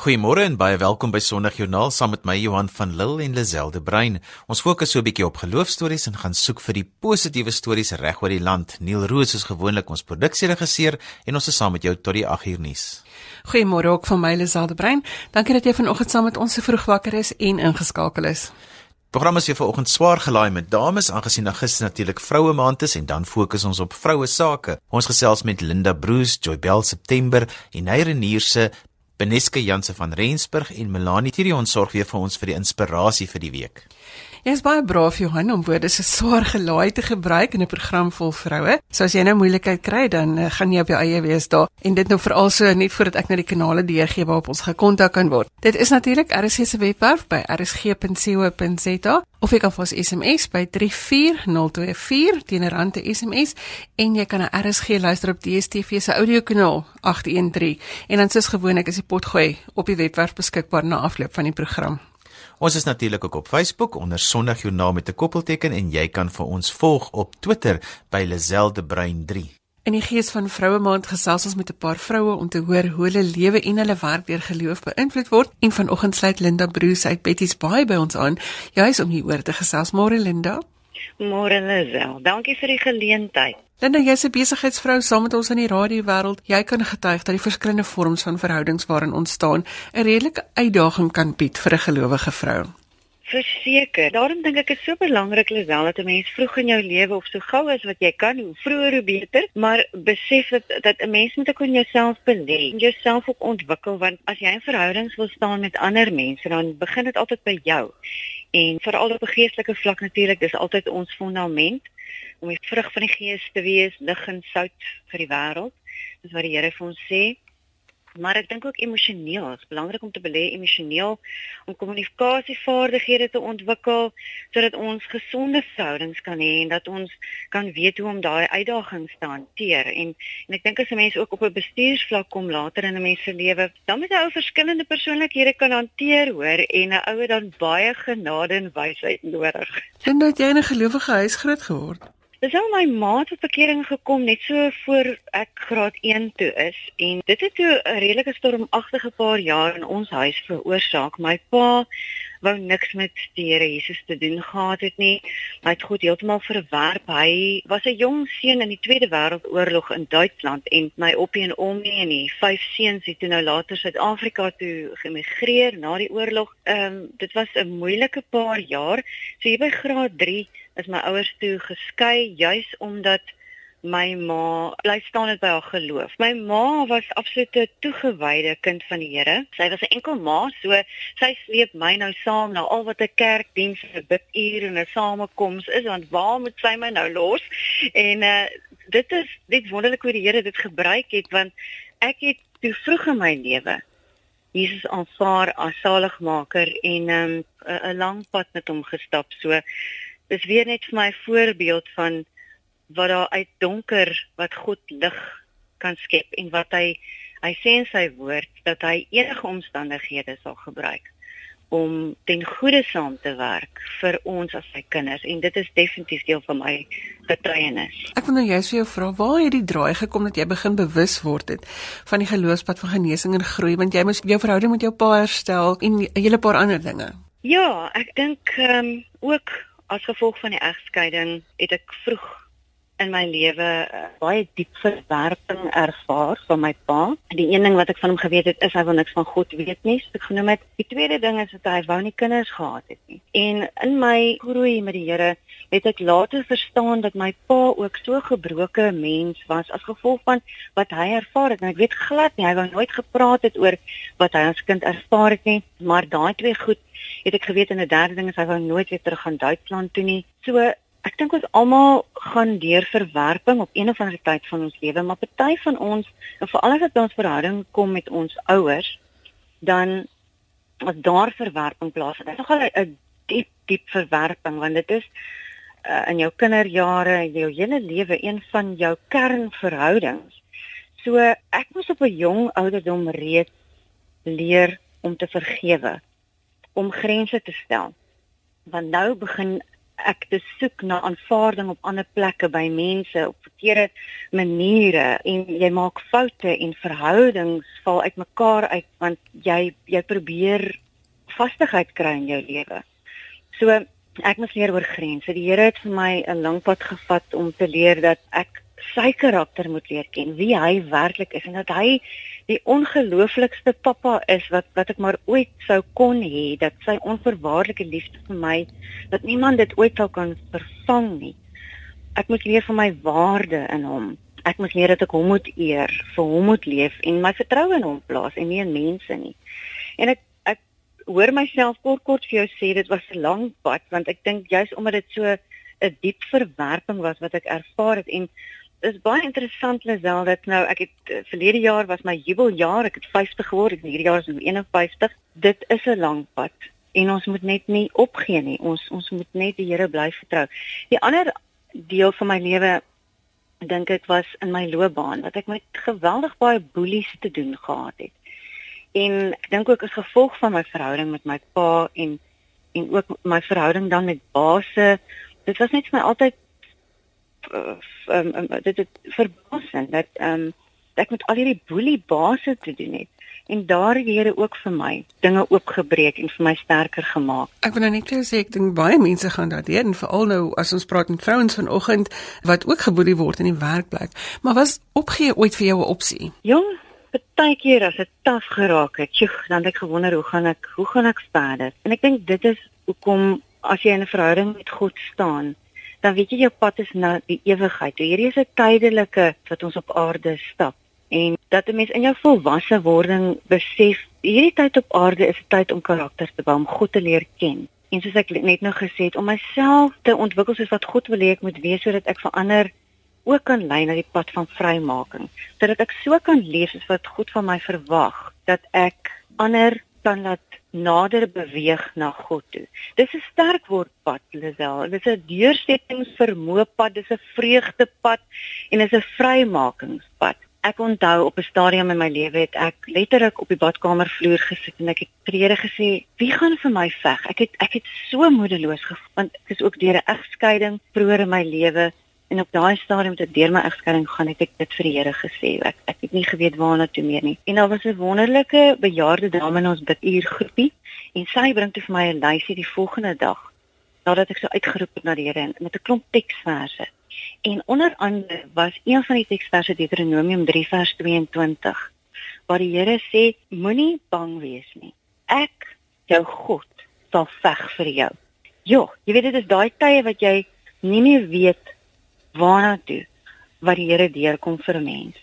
Goeiemôre en baie welkom by Sondagjoernaal saam met my Johan van Lille en Lazelde Brein. Ons fokus so 'n bietjie op geloofstories en gaan soek vir die positiewe stories reg oor die land. Neil Roos is gewoonlik ons produksieregisseur en ons is saam met jou tot die 8 uur nuus. Goeiemôre ook van my Lazelde Brein. Dankie dat jy vanoggend saam met ons so vroeg wakker is en ingeskakel is. Program is vir vanoggend swaar gelaai met dames aangesien Augustus natuurlik vroue maand is en dan fokus ons op vroue sake. Ons gesels met Linda Bruce, Joy Bell September en Neyre Nierse Beneske Janse van Rensburg en Melanie Tirion sorg weer vir ons vir die inspirasie vir die week. Jy is baie braaf Johan om woorde so swaar gelaai te gebruik in 'n program vol vroue. So as jy nou moeilikheid kry, dan uh, gaan jy op jou eie wees daar. En dit nou veral so net voordat ek na die kanale deurgee waarop ons gekontak kan word. Dit is natuurlik RSG se webwerf by rsg.co.za of jy kan vir ons SMS by 34024 teen 'n rand te SMS en jy kan 'n RSG luister op DStv se audiokanaal 813 en dan soos gewoonlik is die potgooi op die webwerf beskikbaar na afloop van die program. Ons is natuurlik ook op Facebook onder Sondagjoernaal met 'n koppelteken en jy kan vir ons volg op Twitter by Lazelde Brein 3. In die gees van Vroue Maand gesels ons met 'n paar vroue om te hoor hoe hulle lewe en hulle werk deur geloof beïnvloed word. En vanoggend sluit Linda Bruce uit Betty's Bay by ons aan, juis om hieroor te gesels. Môre Linda. Môre Lisel. Dankie vir die geleentheid. Linda, jy's 'n besigheidsvrou saam met ons in die radiowêreld. Jy kan getuig dat die verskillende vorms van verhoudings waarin ontstaan 'n redelike uitdaging kan bied vir 'n gelowige vrou. Verseker. Daarom dink ek is so belangrik Lisel dat 'n mens vroeg in jou lewe of so gou as wat jy kan, hoe vroeër hoe beter, maar besef dat dat 'n mens moet ook in jouself belê jouself ook ontwikkel want as jy in verhoudings wil staan met ander mense, dan begin dit altyd by jou. En veral op 'n geestelike vlak natuurlik, dis altyd ons fondament om die vrug van die gees te wees, lig en sout vir die wêreld. Dis wat die Here vir ons sê. Maar ek dink ook emosioneel, dit is belangrik om te belê emosioneel om kommunikasievaardighede te ontwikkel sodat ons gesonde verhoudings kan hê en dat ons kan weet hoe om daai uitdagings te hanteer. En en ek dink as 'n mens ook op 'n bestuursvlak kom later in 'n mens se lewe, dan moet jy ou verskillende persoonlikhede kan hanteer, hoor, en 'n ouer dan baie genade en wysheid nodig. Sien dat jy in 'n gelowige huis groot geword het. Dis al my ma het verkering gekom net so voor ek graad 1 toe is en dit het toe 'n redelike stormagtige paar jaar in ons huis veroorsaak. My pa wou niks met die Here Jesus te doen gehad het nie. Hy het God heeltemal verwerp. Hy was 'n jong seun in die Tweede Wêreldoorlog in Duitsland en my oppie en ommie en die vyf seuns het toe nou later Suid-Afrika toe gemigreer na die oorlog. Ehm um, dit was 'n moeilike paar jaar. So hier by graad 3 is my ouers toe geskei juis omdat my ma bly staan dit by haar geloof. My ma was absoluut 'n toegewyde kind van die Here. Sy was 'n enkel ma, so sy sleep my nou saam na al wat 'n kerkdiens, 'n biduur en 'n samekoms is, want waar moet sy my nou los? En uh dit is dit wonderlik hoe die Here dit gebruik het want ek het toe vroeg in my lewe Jesus aanvaar as saligmaker en um, 'n lang pad met hom gestap. So is weer net vir my voorbeeld van wat daar uit donker wat God lig kan skep en wat hy hy sê in sy woord dat hy enige omstandighede sal gebruik om ten goeie saam te werk vir ons as sy kinders en dit is definitief deel van my getuienis. Ek wil nou juist vir jou vra waar het die draai gekom dat jy begin bewus word het van die geloofspad van genesing en groei want jy moes jou verhouding met jou pa herstel en 'n hele paar ander dinge. Ja, ek dink ehm um, ook as gevolg van die egskeiding het ek vroeg in my lewe uh, baie diep verwerping ervaar van my pa. Die een ding wat ek van hom geweet het is hy wil niks van God weet nie, so ek genoem het. Die tweede ding is dat hy wou nie kinders gehad het nie. En in my groei met die Here het ek later verstaan dat my pa ook so gebroke mens was as gevolg van wat hy ervaar het. En ek weet glad nie hy wou nooit gepraat het oor wat hy as kind ervaar het nie, maar daai twee goed het ek geweet en 'n derde ding is hy wou nooit weer terug gaan Duitsland toe nie. So ek dink ons almal gaan deur verwerping op een of ander tyd van ons lewe, maar party van ons, en veral as dit by ons verhouding kom met ons ouers, dan as daar verwerping plaasvind. Dit is nogal 'n diep diep verwerping want dit is uh, in jou kinderjare, jou hele lewe een van jou kernverhoudings. So ek moes op 'n jong ouderdom reeds leer om te vergewe om grense te stel. Want nou begin ek te soek na aanvaarding op ander plekke by mense op verkeerde maniere en jy maak foute en verhoudings val uitmekaar uit want jy jy probeer vastigheid kry in jou lewe. So ek moet leer oor grense. Die Here het vir my 'n lang pad gevat om te leer dat ek sy karakter moet leer ken, wie hy werklik is en dat hy die ongelooflikste pappa is wat wat ek maar ooit sou kon hê, dat sy onverwaarlike liefde vir my dat niemand dit ooit sou kan vervang nie. Ek moet leer van my waarde in hom. Ek moet leer dat ek hom moet eer, vir hom moet leef en my vertroue in hom plaas en nie in mense nie. En ek hoor myself kort kort vir jou sê dit was 'n lang pad want ek dink juist omdat dit so 'n diep verwerping was wat ek ervaar het en dis baie interessant Lisel dat nou ek het uh, verlede jaar was my jubeljaar ek het 50 geword en hierdie jaar is ek 51 dit is 'n lang pad en ons moet net nie opgee nie. Ons ons moet net die Here bly vertrou. Die ander deel van my lewe dink ek was in my loopbaan wat ek met geweldig baie boelies te doen gehad het. En ek dink ook as gevolg van my verhouding met my pa en en ook my verhouding dan met baase dit was net vir my altyd um, um, dit het verbaasend dat um, ek met al hierdie boelie baase te doen het en daar het die Here ook vir my dinge oopgebreek en vir my sterker gemaak. Ek wil nou net sê ek dink baie mense gaan daardeur en veral nou as ons praat met vrouens vanoggend wat ook geboelie word in die werkplek. Maar was opgee ooit vir jou 'n opsie? Jong, Partykeer as dit taaf geraak het, tjoh, dan het ek gewonder hoe gaan ek, hoe gaan ek verder? En ek dink dit is hoekom as jy in 'n verhouding met God staan, dan weet jy jou pad is na die ewigheid. Hierdie is 'n tydelike wat ons op aarde stap en dat 'n mens in jou volwasse wording besef, hierdie tyd op aarde is 'n tyd om karakter te bou, om God te leer ken. En soos ek net nou gesê het, om myself te ontwikkel soos wat God wil hê ek moet wees sodat ek verander ook kan lei na die pad van vrymaking sodat ek so kan leef as wat God van my verwag dat ek ander kan laat nader beweeg na God toe. Dis 'n sterk woord pad, Lisel. Dit is 'n deursettingsvermoë pad, dis 'n vreugdepad en dis 'n vrymakingspad. Ek onthou op 'n stadium in my lewe het ek letterlik op die badkamervloer gesit en ek het trede gesê, "Wie gaan vir my veg?" Ek het ek het so moedeloos gevoel want ek is ook deur 'n egskeiding vroeër in my lewe En op daai stadium toe deur my egskeiding gaan het ek dit vir die Here gesê. Ek ek het nie geweet waarna toe meer nie. En daar was 'n wonderlike bejaarde dame in ons biduur groepie en sy bring toe vir my 'n lysie die volgende dag nadat ek so uitgeroep het na die Here met 'n klomp teksverse. En onder andere was een van die teksverse Deuteronomium 3 vers 22 waar die Here sê moenie bang wees nie. Ek jou God sal veg vir jou. Jo, jy weet dit is daai tye wat jy nie meer weet waarna toe wat die Here deurkom vir 'n mens.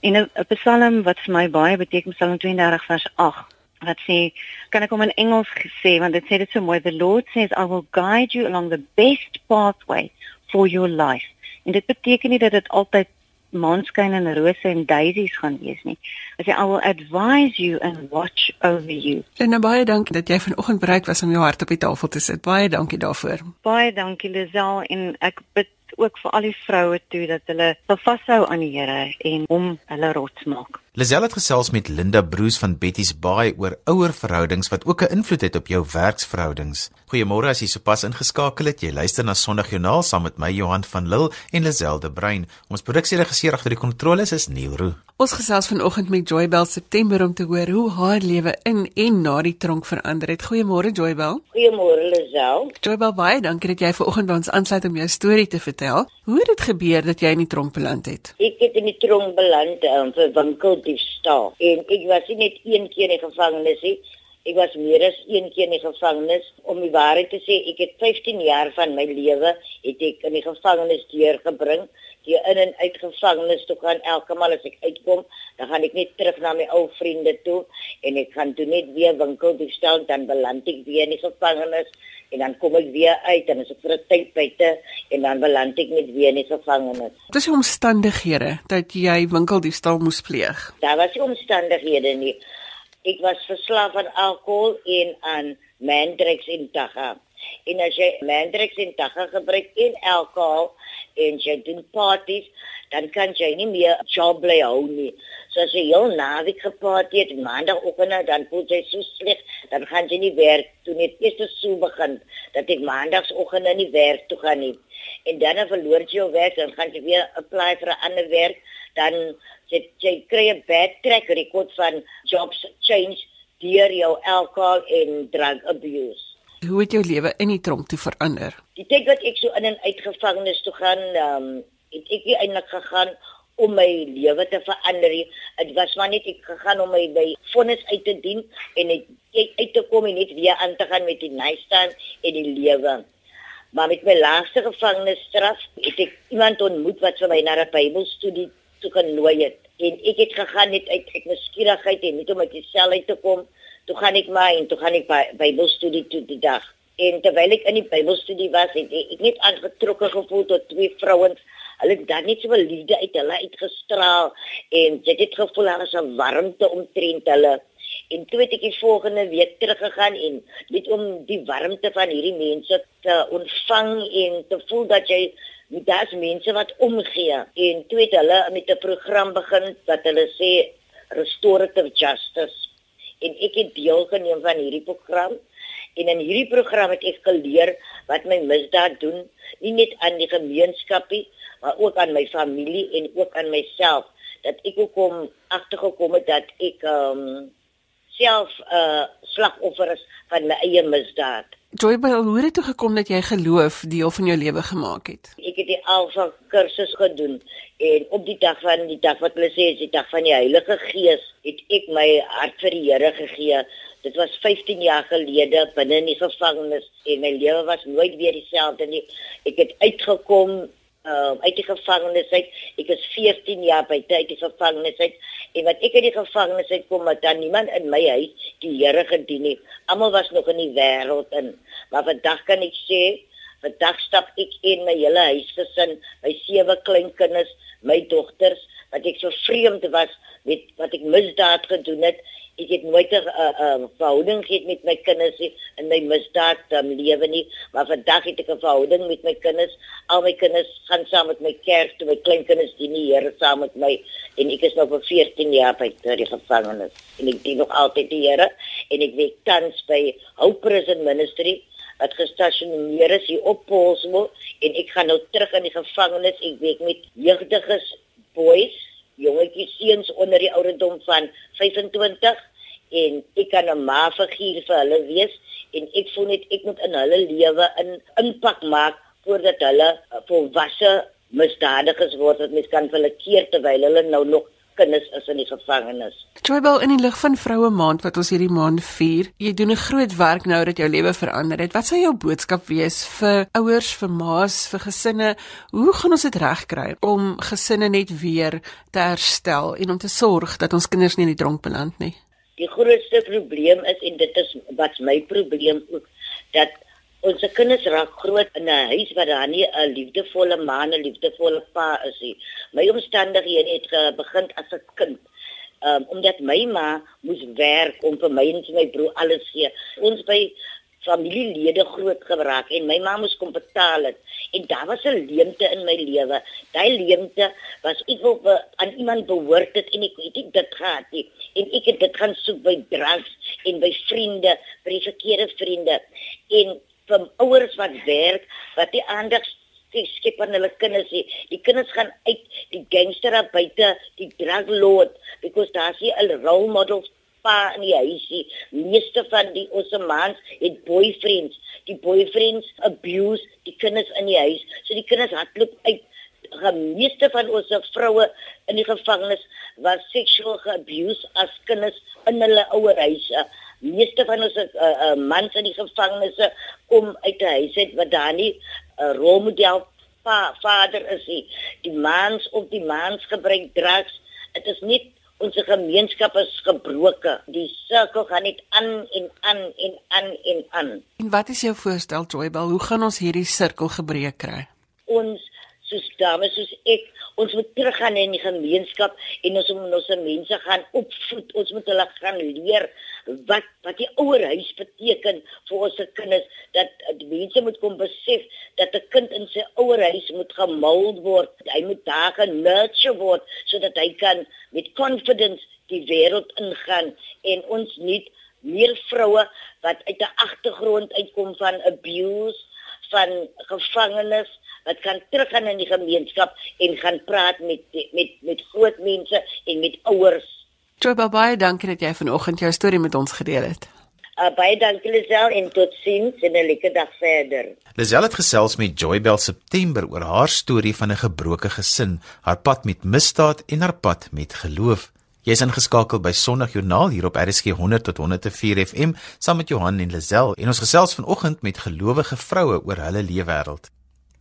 En 'n Psalm wat vir my baie beteken Psalm 32 vers 8 wat sê kan ek hom in Engels sê want dit sê dit so mooi the Lord says I will guide you along the best pathway for your life. En dit beteken nie dat dit altyd maanskyn en rose en daisies gaan wees nie. As I will advise you and watch over you. En baie dankie dat jy vanoggend bereid was om jou hart op die tafel te sit. Baie dankie daarvoor. Baie dankie Lisel en ek bid ook vir al die vroue toe dat hulle sal vashou aan die Here en hom hulle rots maak. Lisel het gesels met Linda Broos van Betty's Baai oor ouer verhoudings wat ook 'n invloed het op jou werksverhoudings. Goeiemôre as jy sopas ingeskakel het. Jy luister na Sondagjoernaal saam met my Johan van Lille en Lisel de Bruin. Ons produksieregisseur agter die kontroles is Neil Roo. Ons gesels vanoggend met Joybel September om te hoor hoe haar lewe in en na die tronk verander het. Goeiemôre Joybel. Goeiemôre Lisel. Joybel, baie dankie dat jy vanoggend by ons aansluit om jou storie te vertel. Hoe het dit gebeur dat jy in die tronk beland het? Ek het in die tronk beland um, vir winkel diefstal en ek was nie net een keer in gevangenis nie. Ek was meer as een keer in gevangenis om die waarheid te sê. Ek het 15 jaar van my lewe het ek in die gevangenis deurgebring. Die in en uit gevangenis toe gaan elke maal as ek uitkom, dan gaan ek net terug na my ou vriende toe en ek gaan toe net weer winkel diefstal dan beland ek weer in die gevangenis en dan kom ek weer uit en as ek vir 'n tyd buite en dan beland ek net weer in die gevangenis. Wat is die omstandighede dat jy winkeldiefstal moes pleeg? Daar was nie omstandighede nie. Ek was verslaaf aan alkohol en aan mandrex en tagga. En as jy mandrex en tagga gebruik en alkohol en jy doen parties, dan kan jy nie meer job bly hou nie. So as jy heel naweek geparty het, maandagoggend dan voel jy so sleg, dan gaan jy nie werk toe net eers so begin dat ek maandagsoggend in die werk toe gaan nie. En dan verloor jy jou werk en gaan jy weer apply vir 'n ander werk, dan jy, jy kry 'n bad track record van jobs change deur jou alcohol en drug abuse. Hoe het jou lewe in die tronk toe verander? Die tyd wat ek so in en uit gevangenis toe gaan, ehm um, het ek eintlik gegaan om my lewe te verander. Dit was maar net ek gegaan om my by vonnis uit te dien en ek uit te kom en net weer aan te gaan met die nystaan en die lewe. Maar met my laaste gevangenisstraf het ek iemand ontmoet wat vir my na 'n Bybelstudie toe genooi het. En ek het gegaan net uit uit nuuskierigheid en net om uit die sel uit te kom. Toe gaan ek maar en toe gaan ek by Bybelstudie toe die dag. En terwyl ek in die Bybelstudie was, het ek net aangetrokke gevoel tot twee vrouens hulle dan net so 'n liefde uit hulle uitgestraal en jy het gevoel daar is 'n warmte omtrent hulle. En toe het ek die volgende week teruggegaan en net om die warmte van hierdie mense te ontvang en te voel dat jy met daas mense wat omgee. En toe het hulle met 'n program begin wat hulle sê restorative justice. En ek het deelgeneem van hierdie program. En in hierdie program het ek geleer wat my misdaad doen nie net aan die gemeenskapie maar ook aan my familie en ook aan myself dat ek ook kom agtergekom het dat ek ehm um, self 'n uh, slagoffer is van my eie misdaad. Joybel, hoe het dit toe gekom dat jy geloof deel van jou lewe gemaak het? Ek het die Alfa kursus gedoen en op die dag van die dag wat hulle sê is die dag van die Heilige Gees, het ek my hart vir die Here gegee. Dit was 15 jaar gelede binne in die gevangenis en my lewe was nooit weer dieselfde nie. Ek het uitgekom uh, uit die gevangenis uit. Ek is 14 jaar by tyd die gevangenis uit. En wat ek uit die gevangenis uit kom, het dan niemand in my huis die Here gedien nie. Almal was nog in die wêreld in. Maar vandag kan ek sê, vandag stap ek in my hele huisgesin, my sewe kleinkinders, my dogters, wat ek so vreemd was met wat ek misdaad gedoen het ek het nooit 'n uh, uh, verhouding gehad met my kinders nie in my misdaad um, lewe nie. Maar vandag het ek 'n verhouding met my kinders. Al my kinders gaan saam met my kerk toe my kleinkinders dien die Here saam met my. En ek is nou vir 14 jaar by die gevangenis. En ek dien nog altyd die Here. En ek werk tans by Hope Prison Ministry wat gestasioneer is hier op Polsmo en ek gaan nou terug in die gevangenis. Ek werk met jeugdiges boys jongetjies seuns onder die ouderdom van 25 en ek kan 'n ma figuur vir hulle wees en ek voel net ek moet in hulle lewe 'n impak maak voordat hulle volwasse misdadigers word wat mens kan vir hulle keer terwyl hulle nou nog kinders is in die gevangenis. Joybel in die lig van vroue maand wat ons hierdie maand vier, jy doen 'n groot werk nou dat jou lewe verander het. Wat sou jou boodskap wees vir ouers, vir ma's, vir gesinne? Hoe gaan ons dit regkry om gesinne net weer te herstel en om te sorg dat ons kinders nie in die dronk beland nie? Die grootste probleem is en dit is wat my probleem ook dat Ons kinders raak groot in 'n huis waar daar nie 'n liefdevolle ma en 'n liefdevolle pa is nie. My omstandighede het begin as 'n kind. Um, omdat my ma moes werk om vir my en my broer alles gee. Ons by familielede groot geraak en my ma moes kom betaal het. En daar was 'n leemte in my lewe. Daai leemte was ek wil aan iemand behoort het en ek nie dit gaan nie. En ek het dit gaan soek by drugs en by vriende, by die verkeerde vriende. En van ouers wat werk wat die aandag skep aan hulle kinders nie. Die kinders gaan uit die gangster op buite die drug lord because daar's nie 'n role model pa in die huisie. Meeste van die Osmans het boyfriends. Die boyfriends abuse die kinders in die huis. So die kinders hardloop uit meeste van ons vroue in die gevangenis was seksueel abuse as kinders in hulle ouer huise meeste van ons uh, uh, mans in die gevangenisse kom uit 'n huis uit wat daar nie 'n uh, rolmodel pa, vader is nie. Die mans op die mans gebruik drugs. Dit is nie ons gemeenskap is gebroke. Die sirkel gaan net aan en aan en aan en aan. En wat is jou voorstel Joybel? Hoe gaan ons hierdie sirkel gebreek kry? Ons soos dames soos ek ons moet teruggaan in die gemeenskap en ons moet ons mense gaan opvoed. Ons moet hulle gaan leer wat wat die ouer huis beteken vir ons se kinders dat die mense moet kom besef dat 'n kind in sy ouer huis moet gemould word. Hy moet daar genurture word sodat hy kan met confidence die wêreld ingaan en ons nie meer vroue wat uit 'n agtergrond uitkom van abuse, van gevangenes wat kan teruggaan in die gemeenskap en gaan praat met met met groot mense en met ouers. Joe baie dankie dat jy vanoggend jou storie met ons gedeel het. Uh, baie dankie Lisel en totsiens en 'n lekker dag verder. Lisel het gesels met Joybel September oor haar storie van 'n gebroke gesin, haar pad met misdaad en haar pad met geloof. Jy is ingeskakel by Sondagjoernaal hier op RSG 100 tot 104 FM saam met Johan en Lisel en ons gesels vanoggend met gelowige vroue oor hulle leefwêreld.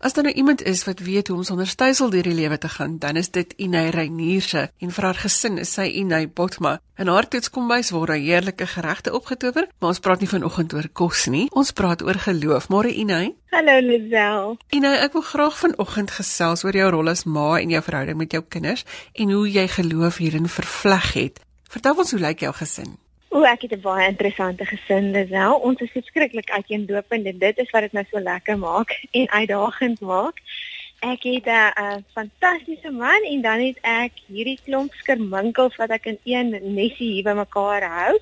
As daar nou iemand is wat weet hoe om sonder stysel deur die lewe te gaan, dan is dit Inay Reinierse en vir haar gesin is sy Inay Botma. In haar toetskombuis word daar heerlike geregte opgetower, maar ons praat nie vanoggend oor kos nie. Ons praat oor geloof. Môre Inay. Hallo Lisel. Inay, ek wil graag vanoggend gesels oor jou rol as ma en jou verhouding met jou kinders en hoe jy geloof hierin vervleg het. Vertel ons hoe lyk jou gesin? O, ek het 'n baie interessante gesin, Lisel. Ons is verskriklik uiteenlopend en dit is wat dit nou so lekker maak en uitdagend maak. Ek het 'n fantastiese man en dan het ek hierdie klomp skerminkels wat ek in een nesie hier bymekaar hou.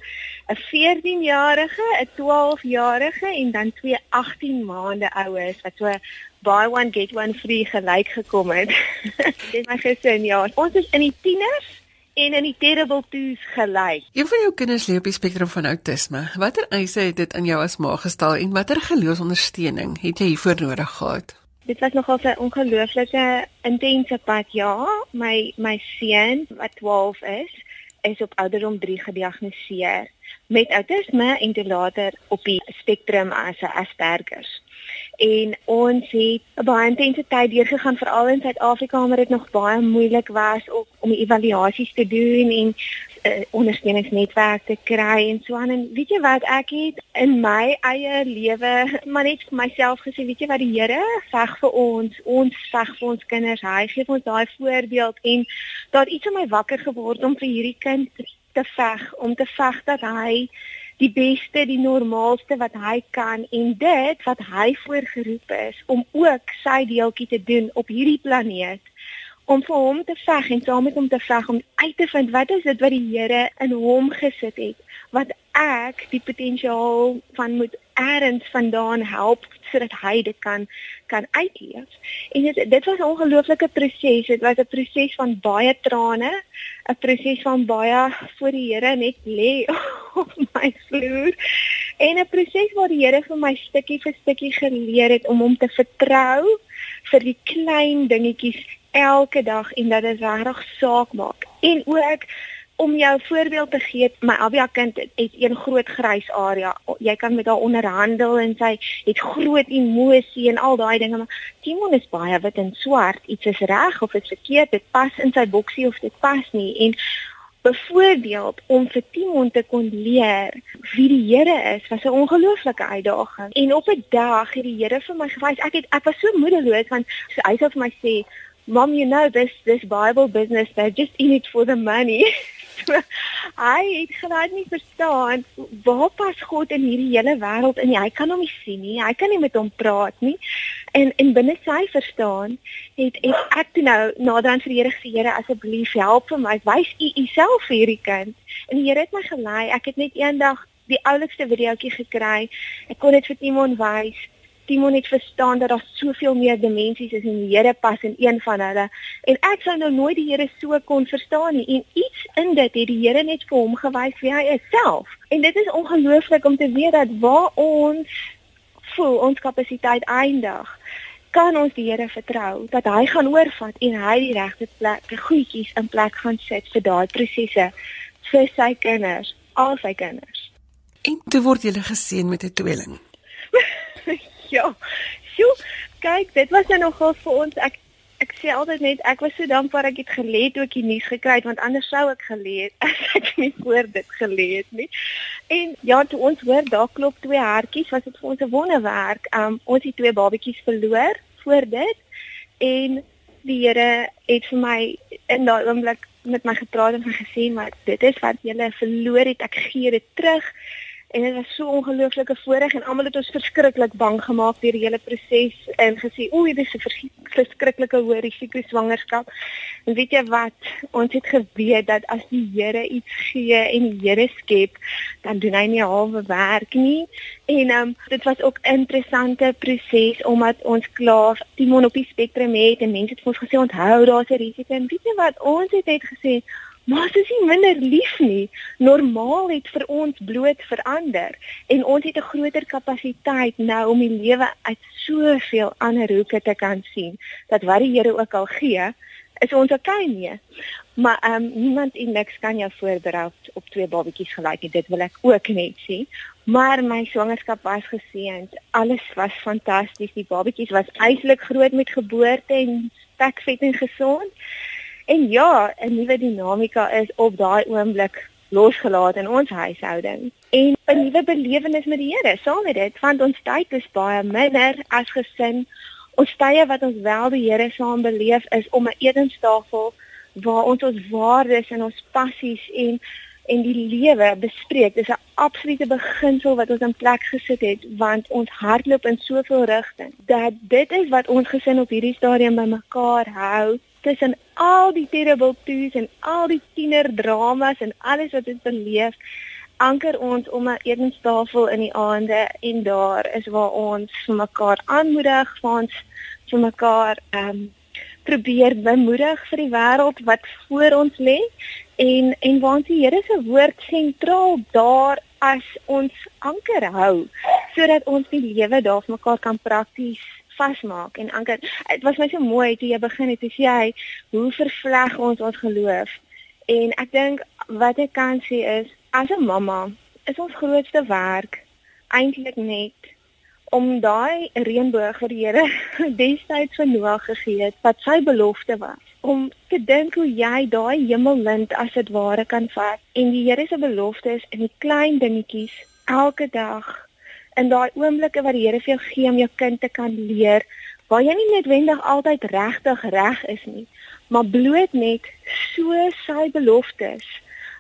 'n 14-jarige, 'n 12-jarige en dan twee 18 maande oues wat so buy one get one free gelyk gekom het. Dis my gesin, ja. Ons is in die tieners en in die terrible twos gelei. Een van jou kinders leef op die spektrum van outisme. Watter eise het dit aan jou as ma gestel en watter geloofsondersteuning het jy hiervoor nodig gehad? Dit was nogal 'n ongelooflike intense pad, ja. My my seun wat 12 is, is op ouderdom 3 gediagnoseer met outisme en toe later op die spektrum as 'n Asperger en ons het 'n baie intense tyd deurgegaan veral in Suid-Afrika waar dit nog baie moeilik was om om evaluasies te doen en uh, ondersteuningsnetwerk te kry en so aan. En weet jy wat ek het in my eie lewe maar net vir myself gesê weet jy wat die Here veg vir ons ons veg vir ons kinders hy gee ons daai voorbeeld en daar iets in my wakker geword om vir hierdie kind te veg om te veg dat hy die beste, die normaalste wat hy kan en dit wat hy voorgeroep is om ook sy deeltjie te doen op hierdie planeet om vir hom te veg en saam met hom te veg om uit te vind wat is dit wat die Here in hom gesit het wat ek die potensiaal van moet eers vandaan help sodat hy dit kan kan uitleef. En dit dit was 'n ongelooflike proses. Dit was 'n proses van baie trane, 'n proses van baie voor die Here net lê op my vloer en 'n proses waar die Here vir my stukkie vir stukkie geleer het om hom te vertrou vir die klein dingetjies elke dag en dat dit regtig saak maak. En ook om jou voorbeeld te gee, my Abia kind het, een groot grys area. Jy kan met haar onderhandel en sy het groot emosie en al daai dinge, maar Timon is baie wit en swart. Iets is reg of iets verkeerd, dit pas in sy boksie of dit pas nie. En byvoorbeeld om vir Timon te kon leer wie die Here is, was 'n ongelooflike uitdaging. En op 'n dag het die Here vir my gewys, ek het ek was so moedeloos want hy sê vir my sê Mom, you know this this Bible business, they're just in it for the money. so hy het glad nie verstaan waar pas God in hierdie hele wêreld in nie. Hy kan hom nie sien nie. Hy kan nie met hom praat nie. En en binne sy verstaan het, het ek toe nou naderhand vir die Here gesê, Here asseblief help vir my. Wys U Uself vir hierdie kind. En die Here het my gelei. Ek het net eendag die oulikste videoetjie gekry. Ek kon dit vir Timon wys. Timon het verstaan dat daar soveel meer dimensies is en die Here pas in een van hulle. En ek sou nou nooit die Here so kon verstaan nie. En iets in dit het die Here net vir hom gewys wie hy is self. En dit is ongelooflik om te weet dat waar ons voel ons kapasiteit eindig, kan ons die Here vertrou dat hy gaan oorvat en hy die regte plek, goedjies in plek gaan sit vir daai prosesse vir sy kinders, al sy kinders. En toe word jy geseën met 'n tweeling. ja. Sjoe, kyk, dit was nou nogal vir ons. Ek ek sê altyd net ek was so dankbaar ek het geleer toe ek die nuus gekry het want anders sou ek geleer as ek nie voor dit geleer het nie. En ja, toe ons hoor daar klop twee hartjies, was dit vir ons 'n wonderwerk. Um ons het twee babetjies verloor voor dit en die Here het vir my in daai oomblik met my gepraat en gesê maar dit is wat jy verloor het, ek gee dit terug en dit was so ongelooflike voorreg en almal het ons verskriklik bang gemaak deur die hele proses en gesê o, dit is 'n verskriklike hoë risiko swangerskap. En weet jy wat? Ons het geweet dat as die Here iets gee en die Here skep, dan doen hy nie halwe werk nie. En um, dit was ook 'n interessante proses omdat ons klaar Timon op die spektrum het en mense het vir ons gesê onthou daar's 'n risiko en weet jy wat? Ons het net gesê Maar is nie minder lief nie. Normaal het vir ons bloot verander en ons het 'n groter kapasiteit nou om die lewe uit soveel ander hoeke te kan sien. Dat wat die Here ook al gee, is ons okay nie. Maar ehm um, niemand en niks kan jou voorberei op twee babatjies gelyk en dit wil ek ook net sê. Maar my swangerskap was geseënd. Alles was fantasties. Die babatjies was eintlik groot met geboorte en spekvet en gesond. En ja, 'n nuwe dinamika is op daai oomblik losgelaat in ons huishouding. En 'n nuwe belewenis met die Here saam met dit, want ons tyd is baie minder as gesin. Ons tye wat ons wel die Here saam beleef is om 'n etenstafel waar ons ons waardes en ons passies en en die lewe bespreek. Dis 'n absolute beginsel wat ons in plek gesit het want ons hardloop in soveel rigtings. Dat dit is wat ons gesin op hierdie stadium bymekaar hou tussen al die terrible twos en al die tienerdramas en alles wat ons beleef, anker ons om 'n etenstafel in die aande en daar is waar ons vir mekaar aanmoedig, vir ons vir mekaar ehm um, probeer bemoedig vir die wêreld wat voor ons lê en en waar ons die Here se woord sentraal daar as ons anker hou sodat ons die lewe daar vir mekaar kan prakties vasmaak en anker. Dit was my so mooi toe jy begin het, sê jy hoe vervleg ons ons geloof. En ek dink wat ek kan sê is as 'n mamma is ons grootste werk eintlik net om daai reënboog vir die Here destyds vir Noag gegee het wat sy belofte was om te dink hoe jy daai hemellint as dit ware kan vat en die Here se belofte is in die klein dingetjies elke dag in daai oomblikke wat die Here vir jou gee om jou kind te kan leer waar jy nie noodwendig altyd regtig reg is nie, maar bloot net so sy beloftes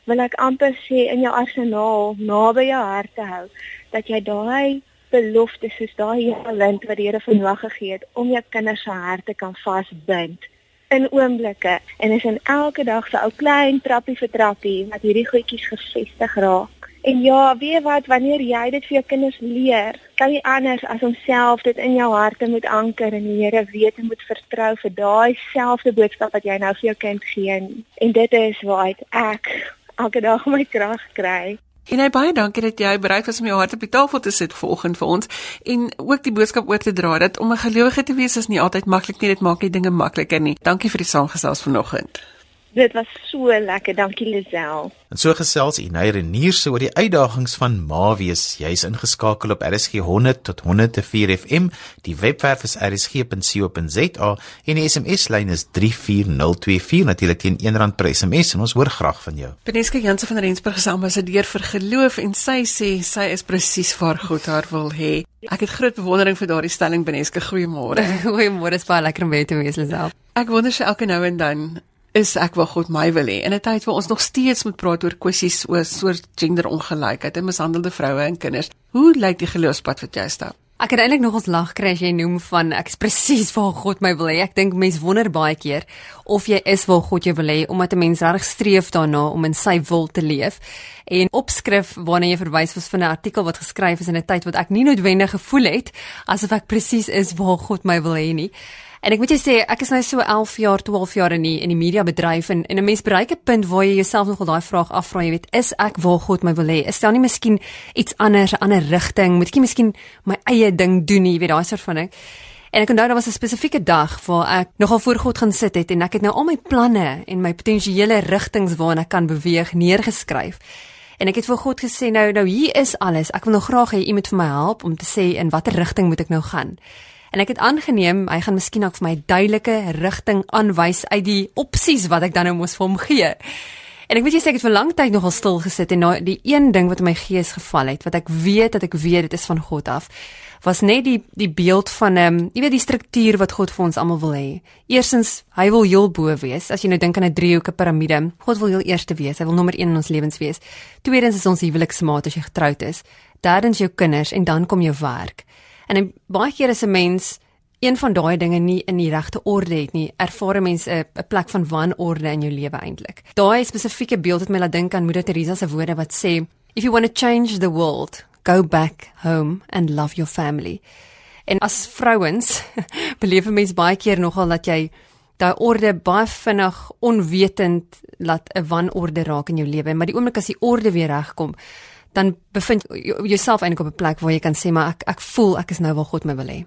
wil ek amper sê in jou arsenaal naby jou hart te hou dat jy daai beloftes soos daai talent wat die Here vir Noag gegee het om jou kinders se harte kan vasbind in oomblikke. En is in elke dag se ou klein trappie vir trappie wat hierdie goedjies gefestig raak En ja, weet wat, wanneer jy dit vir jou kinders leer, kan jy anders as om self dit in jou harte moet anker en die Here weet en moet vertrou vir daai selfde boodskap wat jy nou vir jou kind gee. En dit is waar ek elke dag my krag kry. En hy baie dankie dat jy bereid was om jou hart op die tafel te sit vanoggend vir ons en ook die boodskap oor te dra dat om 'n gelowige te wees is nie altyd maklik nie, dit maak nie dinge makliker nie. Dankie vir die saamgesels vanoggend. Dit was so lekker, dankie Lisel. En so gesels Inay Renierse oor die uitdagings van ma wees. Jy's ingeskakel op RSG 100 tot 104 FM. Die webwerf is rsg.co.za en die SMS-lyn is 34024 natuurlik teen R1 per SMS en ons hoor graag van jou. Beneske Jansen van Rensburg is ambassadeur vir geloof en sy sê sy is presies waar God haar wil hê. Ek het groot bewondering vir daardie stelling Beneske. Goeiemôre. Goeiemôre, is baie lekker om weer te wees Lisel. Ek wonder sy elke nou en dan is ek wat God my wil hê. In 'n tyd waar ons nog steeds moet praat oor kwessies oor soort genderongelykheid en mishandelde vroue en kinders. Hoe lyk die geloofspad wat jy stap? Ek het eintlik nog ons lag kry as jy noem van ek is presies waar God my wil hê. Ek dink mense wonder baie keer of jy is waar God jou wil hê omdat 'n mens reg streef daarna om in sy wil te leef. En opskrif waarna jy verwys was van 'n artikel wat geskryf is in 'n tyd wat ek nie noodwendig gevoel het asof ek presies is waar God my wil hê nie. En ek moet jy sê, ek is nou so 11 jaar, 12 jaar in die in die media bedryf en en 'n mens bereik 'n punt waar jy jouself nogal daai vraag afvra, jy weet, is ek waar God my wil hê? Is daar nie miskien iets anders, 'n ander rigting? Moet ek nie miskien my eie ding doen nie, jy weet, daai soort van ding. En ek onthou daar was 'n spesifieke dag waar ek nogal voor God gaan sit het en ek het nou al my planne en my potensiële rigtings waarna ek kan beweeg neergeskryf. En ek het vir God gesê nou nou hier is alles. Ek wil nou graag hê u moet vir my help om te sê in watter rigting moet ek nou gaan. En ek het aangeneem hy gaan miskien ook vir my duidelike rigting aanwys uit die opsies wat ek dan nou moes vir hom gee. En ek weet jy sê ek het vir lank tyd nogal stil gesit en nou die een ding wat in my gees geval het, wat ek weet dat ek weet dit is van God af, was net die die beeld van ehm um, jy weet die struktuur wat God vir ons almal wil hê. Eerstens, hy wil heel bo wees. As jy nou dink aan 'n driehoeke piramide, God wil heel eerste wees. Hy wil nommer 1 in ons lewens wees. Tweedens is ons huweliksmaat as jy getroud is. Derdens jou kinders en dan kom jou werk. En baie keer is 'n mens een van daai dinge nie in die regte orde het nie, ervaar mense 'n 'n plek van wanorde in jou lewe eintlik. Daai spesifieke beeld het my laat dink aan Moeder Teresa se woorde wat sê, "If you want to change the world, go back home and love your family." En as vrouens beleef mense baie keer nogal dat jy daai orde baie vinnig onwetend laat 'n wanorde raak in jou lewe, maar die oomblik as die orde weer regkom, dan bevind jouself eintlik op 'n plek waar jy kan sê maar ek ek voel ek is nou waar God my wil hê.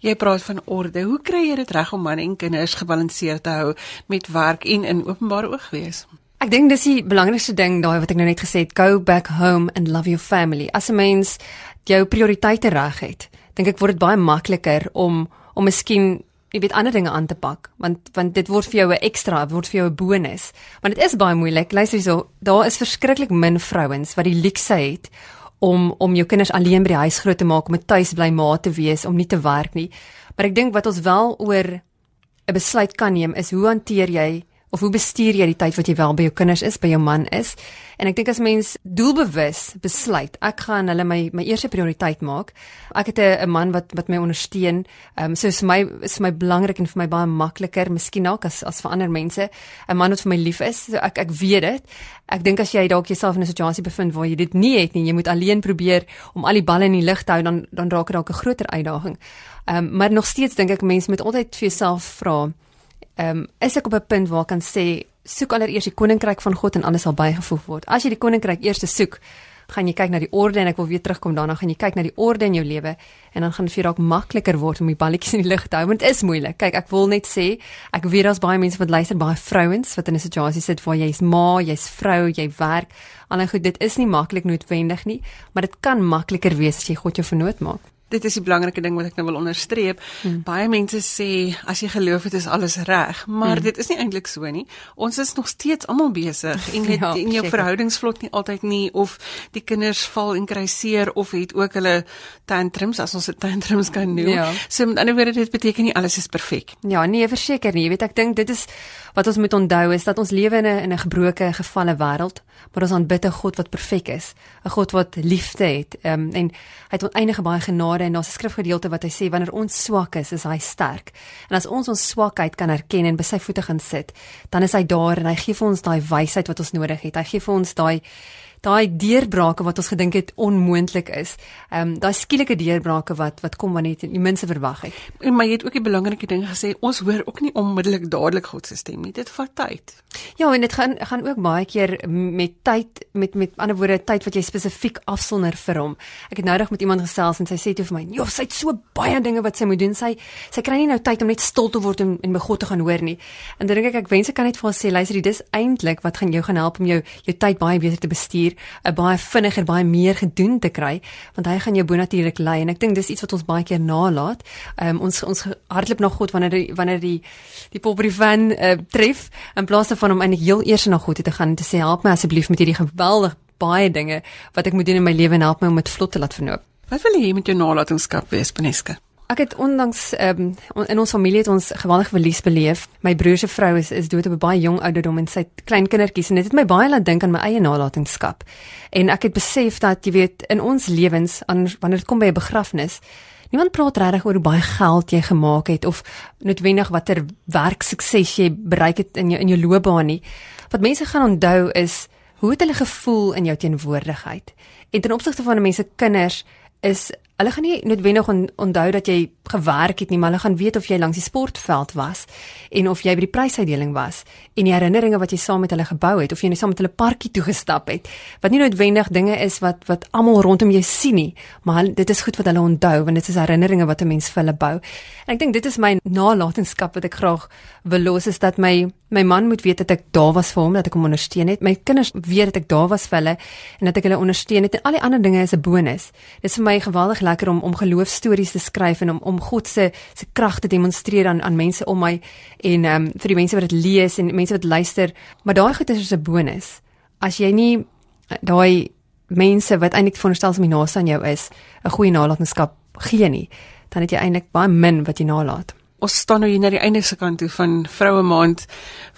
Jy praat van orde. Hoe kry jy dit reg om man en kinders gebalanseerd te hou met werk en in openbare oog wees? Ek dink dis die belangrikste ding daai wat ek nou net gesê het, go back home and love your family. As 'n mens jou prioriteite reg het, dink ek word dit baie makliker om om miskien jy weet ander dinge aan te pak want want dit word vir jou 'n ekstra word vir jou 'n bonus want dit is baie moeilik luister hierso daar is verskriklik min vrouens wat die luukse het om om jou kinders alleen by die huis groot te maak om 'n tuisbly ma te wees om nie te werk nie. Maar ek dink wat ons wel oor 'n besluit kan neem is hoe hanteer jy of hoe bestuur jy die tyd wat jy wel by jou kinders is, by jou man is? En ek dink as mens doelbewus besluit, ek gaan hulle my my eerste prioriteit maak. Ek het 'n man wat wat my ondersteun. Ehm um, so vir my is vir my belangrik en vir my baie makliker miskien ook as as vir ander mense. 'n Man wat vir my lief is. So ek ek weet dit. Ek dink as jy dalk jouself in 'n situasie bevind waar jy dit nie het nie, jy moet alleen probeer om al die balle in die lug te hou, dan dan raak dit dalk 'n groter uitdaging. Ehm um, maar nog steeds dink ek mense moet altyd vir jouself vra. Ehm um, is ek op 'n punt waar ek kan sê soek allereers die koninkryk van God en alles sal bygevoeg word. As jy die koninkryk eers soek, gaan jy kyk na die orde en ek wil weer terugkom daarna gaan jy kyk na die orde in jou lewe en dan gaan dit vir jou dalk makliker word om die balletjies in die lug te hou want dit is moeilik. Kyk, ek wil net sê, ek weet daar's baie mense wat luister, baie vrouens wat in 'n situasie sit waar jy's ma, jy's vrou, jy werk. Al goed, dit is nie maklik noodwendig nie, maar dit kan makliker wees as jy God jou vernoot maak dit is die belangrike ding wat ek nou wil onderstreep. Hmm. Baie mense sê as jy geloof het is alles reg, maar hmm. dit is nie eintlik so nie. Ons is nog steeds almal besig en dit ja, in jou verhoudings vlot nie altyd nie of die kinders val en kry seer of het ook hulle tantrums as ons dit tantrums kan noem. Ja. So met ander woorde dit beteken nie alles is perfek. Ja, nee, verseker nie. Jy weet ek dink dit is wat ons moet onthou is dat ons lewe in 'n in 'n gebroke gefalle wêreld, maar ons aanbid 'n God wat perfek is, 'n God wat liefde het. Ehm um, en hy het oneindige baie genade en daar's 'n skrifgedeelte wat hy sê wanneer ons swak is, is hy sterk. En as ons ons swakheid kan erken en by sy voete gaan sit, dan is hy daar en hy gee vir ons daai wysheid wat ons nodig het. Hy gee vir ons daai daai deurbrake wat ons gedink het onmoontlik is. Ehm um, daai skielike deurbrake wat wat kom wanneer jy die minste verwag het. En maar jy het ook die belangrike ding gesê, ons hoor ook nie onmiddellik dadelik God se stem nie. Dit vat tyd. Ja, en dit gaan gaan ook baie keer met tyd met met ander woorde tyd wat jy spesifiek afsonder vir hom. Ek het noudag met iemand gesels en sy sê toe vir my, "Jo, sy het so baie dinge wat sy moet doen. Sy sy kry nie nou tyd om net stil te word en en by God te gaan hoor nie." En dan dink ek ek wens ek kan net vir haar sê, "Luister, dis eintlik wat gaan jou gaan help om jou jou tyd baie beter te bestuur." 'n baie vinniger, baie meer gedoen te kry, want hy gaan jou bonatuurlik lei en ek dink dis iets wat ons baie keer nalat. Um, ons ons hardloop na God wanneer die, wanneer die die pobre van uh, tref in plaas daarvan om eintlik heel eers na God te gaan en te sê help my asseblief met hierdie geweldig baie dinge wat ek moet doen in my lewe en help my om dit vlot te laat verloop. Wat wil jy met jou nalatenskap wees, Beneska? Ek het ondanks um, in ons familie het ons geweldige verlies beleef. My broer se vrou is is dood op 'n baie jong ouderdom en sy het klein kindertjies en dit het my baie laat dink aan my eie nalatenskap. En ek het besef dat jy weet in ons lewens wanneer dit kom by 'n begrafnis, niemand praat regtig oor hoe baie geld jy gemaak het of noodwendig watter werksukses jy bereik het in jou in jou loopbaan nie. Wat mense gaan onthou is hoe het hulle gevoel in jou teenwoordigheid? En ten opsigte van mense kinders is hulle gaan nie noodwendig on, onthou dat jy gewerk het nie, maar hulle gaan weet of jy langs die sportveld was en of jy by die prysuitdeling was en die herinneringe wat jy saam met hulle gebou het of jy net saam met hulle parkie toe gestap het. Wat nie noodwendig dinge is wat wat almal rondom jou sien nie, maar dit is goed wat hulle onthou want dit is herinneringe wat 'n mens vir hulle bou. En ek dink dit is my nalatenskap wat ek graag wil los is dat my my man moet weet dat ek daar was vir hom, dat ek hom ondersteun het. My kinders weet dat ek daar was vir hulle en dat ek hulle ondersteun het en al die ander dinge is 'n bonus. Dit is vir my geweldig lekker om om geloofstories te skryf en om om God se se krag te demonstreer aan aan mense om my en ehm um, vir die mense wat dit lees en mense wat luister. Maar daai goed is 'n bonus. As jy nie eh, daai mense wat eintlik veronderstel om die naaste aan jou is, 'n goeie nalatenskap gee nie, dan het jy eintlik baie min wat jy nalat. Ons staan nou hier na die einde se kant toe van Vroue Maand.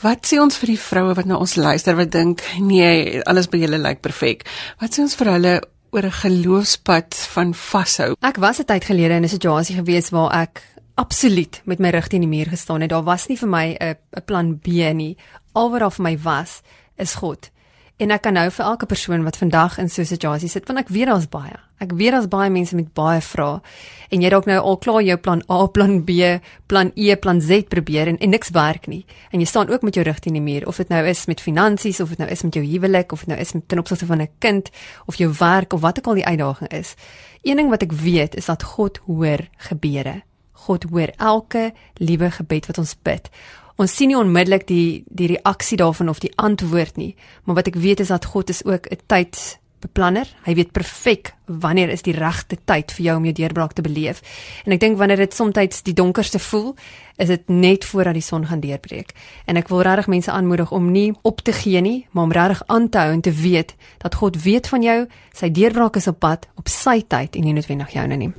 Wat sê ons vir die vroue wat na ons luister wat dink nee, alles by julle lyk perfek. Wat sê ons vir hulle oor 'n geloofspad van vashou? Ek was 'n tyd gelede in 'n situasie gewees waar ek absoluut met my rug teen die muur gestaan het. Daar was nie vir my 'n 'n plan B nie. Al wat daar vir my was, is God. En ek kan nou vir elke persoon wat vandag in so 'n situasie sit, want ek weet daar's baie. Ek weet daar's baie mense met baie vrae. En jy dalk nou al klaar jou plan A, plan B, plan E, plan Z probeer en, en niks werk nie. En jy staan ook met jou rug teen die muur, of dit nou is met finansies, of dit nou is met jou huwelik, of dit nou is met ten opsigte van 'n kind of jou werk of wat ook al die uitdaging is. Een ding wat ek weet is dat God hoor gebede. God hoor elke liewe gebed wat ons bid. Ons sien nie onmiddellik die die reaksie daarvan of die antwoord nie, maar wat ek weet is dat God is ook 'n tydsbeplanner. Hy weet perfek wanneer is die regte tyd vir jou om jou deurbraak te beleef. En ek dink wanneer dit soms die donkerste voel, is dit net voordat die son gaan deurbreek. En ek wil regtig mense aanmoedig om nie op te gee nie, maar om regtig aan te hou en te weet dat God weet van jou, sy deurbraak is op pad op sy tyd en nie noodwendig joune nie.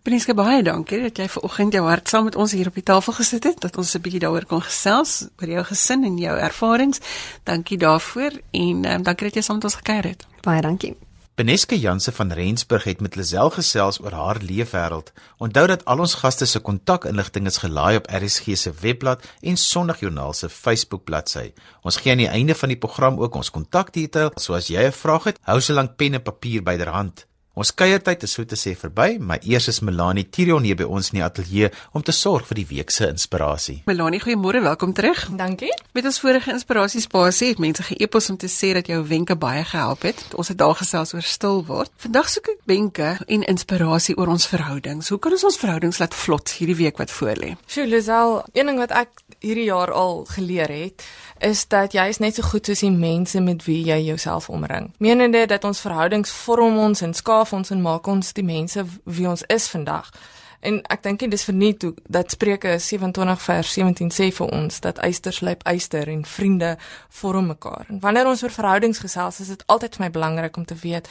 Prinske baie dankie dat jy ver oggend jou hart saam met ons hier op die tafel gesit het dat ons 'n bietjie daaroor kon gesels oor jou gesin en jou ervarings. Dankie daarvoor en um, dankie dat jy saam met ons gekuier het. Baie dankie. Beneske Janse van Rensburg het met Lisel gesels oor haar leefwêreld. Onthou dat al ons gaste se kontakinligting is gelaai op RSG se webblad en Sondagjoernaal se Facebook bladsy. Ons gee aan die einde van die program ook ons kontakdetail, so as jy 'n vraag het, hou so lank pen en papier byderhand. Ons kuiertyd is so te sê verby, maar eers is Melanie Tirion hier by ons in die ateljee om te sorg vir die week se inspirasie. Melanie, goeiemôre, welkom terug. Dankie. Met ons vorige inspirasiespasie het mense ge-epos om te sê dat jou wenke baie gehelp het. Ons het daar gesels oor stil word. Vandag soek ek wenke en inspirasie oor ons verhoudings. Hoe kan ons ons verhoudings laat vlot hierdie week wat voorlê? Sjoe, Lisel, een ding wat ek hierdie jaar al geleer het, is dat jy is net so goed soos die mense met wie jy jouself omring. Menende dat ons verhoudings vorm ons en skaaf ons en maak ons die mense wie ons is vandag. En ek dink dit is verniet hoe dat Spreuke 27 vers 17 sê vir ons dat eister slyp eister en vriende vorm mekaar. En wanneer ons oor verhoudings gesels, is dit altyd vir my belangrik om te weet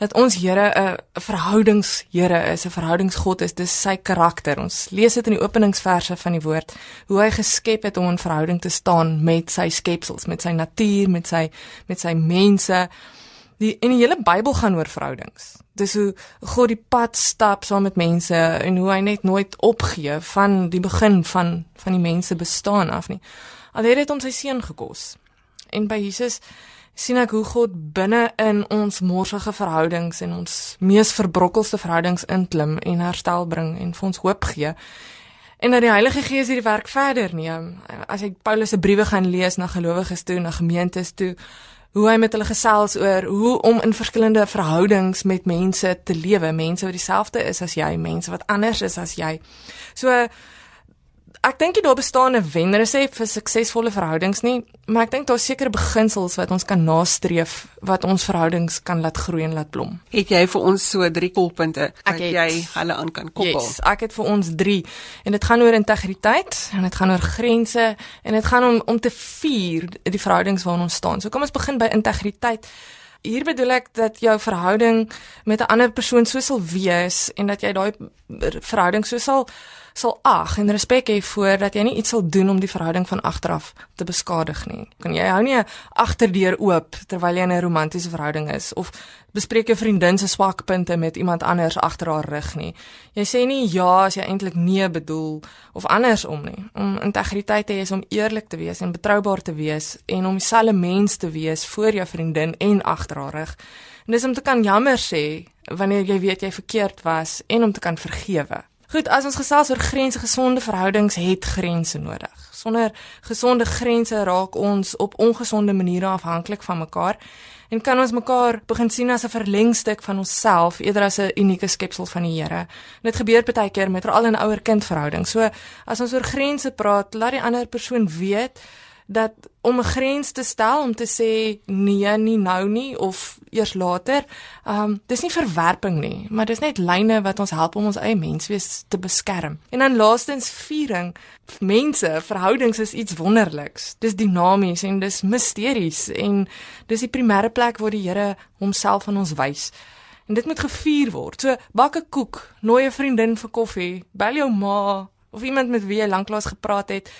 dat ons Here 'n verhoudingshere is, 'n verhoudingsgod is. Dis sy karakter. Ons lees dit in die openingsverse van die woord hoe hy geskep het om in verhouding te staan met sy skepsels, met sy natuur, met sy met sy mense. Die in die hele Bybel gaan oor verhoudings. Dis hoe God die pad stap saam met mense en hoe hy net nooit opgee van die begin van van die mense bestaan af nie. Al het dit hom sy seun gekos. En by Jesus sien ek hoe God binne in ons morsige verhoudings en ons mees verbrokkelde verhoudings inklim en herstel bring en vir ons hoop gee. En dat die Heilige Gees hierdie werk verder neem. As ek Paulus se briewe gaan lees na gelowiges toe, na gemeentes toe, hoe hy met hulle gesels oor hoe om in verskillende verhoudings met mense te lewe, mense wat dieselfde is as jy, mense wat anders is as jy. So ek dink jy daar bestaan 'n wenresep vir suksesvolle verhoudings nie, maar ek dink daar's sekere beginsels wat ons kan nastreef wat ons verhoudings kan laat groei en laat blom. Het jy vir ons so drie kolpunte wat jy hulle aan kan koppel? Yes, ek het vir ons 3 en dit gaan oor integriteit en dit gaan oor grense en dit gaan om om te vier die verhoudings waarin ons staan. So kom ons begin by integriteit. Hier bedoel ek dat jou verhouding met 'n ander persoon so sal wees en dat jy daai verhouding so sal sal ag en respek hê voor dat jy nie iets sal doen om die verhouding van agteraf te beskadig nie. Kan jy hou nie 'n agterdeur oop terwyl jy in 'n romantiese verhouding is of bespreek jou vriendin se swakpunte met iemand anders agter haar rug nie. Jy sê nie ja as jy eintlik nee bedoel of andersom nie. Om integriteit te hê is om eerlik te wees en betroubaar te wees en om dieselfde mens te wees voor jou vriendin en agter haar rug. En dis om te kan jammer sê wanneer jy weet jy verkeerd was en om te kan vergewe. Goed, as ons gesels oor grense, gesonde verhoudings het grense nodig. Sonder gesonde grense raak ons op ongesonde maniere afhanklik van mekaar en kan ons mekaar begin sien as 'n verlengstuk van onsself eerder as 'n unieke skepsel van die Here. Dit gebeur baie keer met veral in ouer-kind verhoudings. So as ons oor grense praat, laat die ander persoon weet dat om 'n grens te stel om te sê nee, nie nou nie of eers later, ehm um, dis nie verwerping nie, maar dis net lyne wat ons help om ons eie menswees te beskerm. En dan laastens viering. Mense, verhoudings is iets wonderliks. Dis dinamies en dis misteries en dis die primêre plek waar die Here homself aan ons wys. En dit moet gevier word. So bak 'n koek, nooi 'n vriendin vir koffie, bel jou ma of iemand met wie jy lanklaas gepraat het.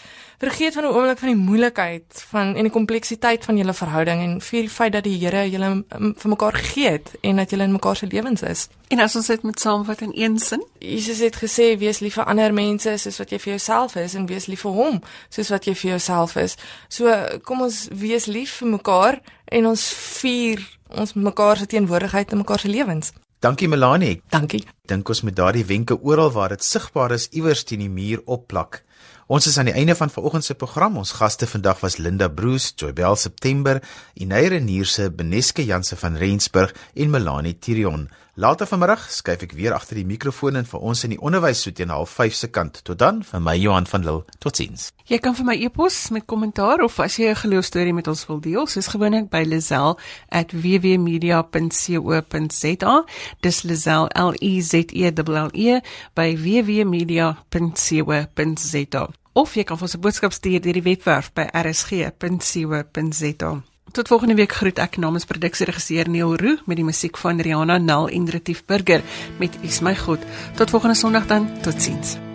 Vergeet van 'n oomblik van die moeilikheid van en die kompleksiteit van julle verhouding en vier die feit dat die Here julle vir mekaar gegee het en dat julle in mekaar se lewens is. En as ons dit met saamvat in een sin, Jesus het gesê wees lief vir ander mense soos wat jy vir jouself is en wees lief vir hom soos wat jy vir jouself is. So kom ons wees lief vir mekaar en ons vier ons mekaar se teenwoordigheid in mekaar se lewens. Dankie Melanie. Dankie. Dink ons met daardie wenke oral waar dit sigbaar is iewers teen die muur opplak. Ons is aan die einde van vanoggend se program. Ons gaste vandag was Linda Bruce, Joybel September, Ineire Nierse, Beneske Janse van Rensburg en Melanie Tirion. Later vanmiddag skuif ek weer agter die mikrofoon in vir ons in die onderwys so teen 05:30 se kant. Tot dan, van my Johan van Lille. Totsiens. Jy kan vir my e-pos met kommentaar of as jy 'n geloostorie met ons wil deel, soos gewoonlik by lazel@wwmedia.co.za. Dis lazel L E Z E L L E by wwmedia.co.za of jy kan vir ons 'n boodskap stuur deur die webwerf by rsg.co.za. Tot volgende week groet ek namens produksieregisseur Neil Roo met die musiek van Rihanna Nal en Retief Burger met Is my God. Tot volgende Sondag dan. Totsiens.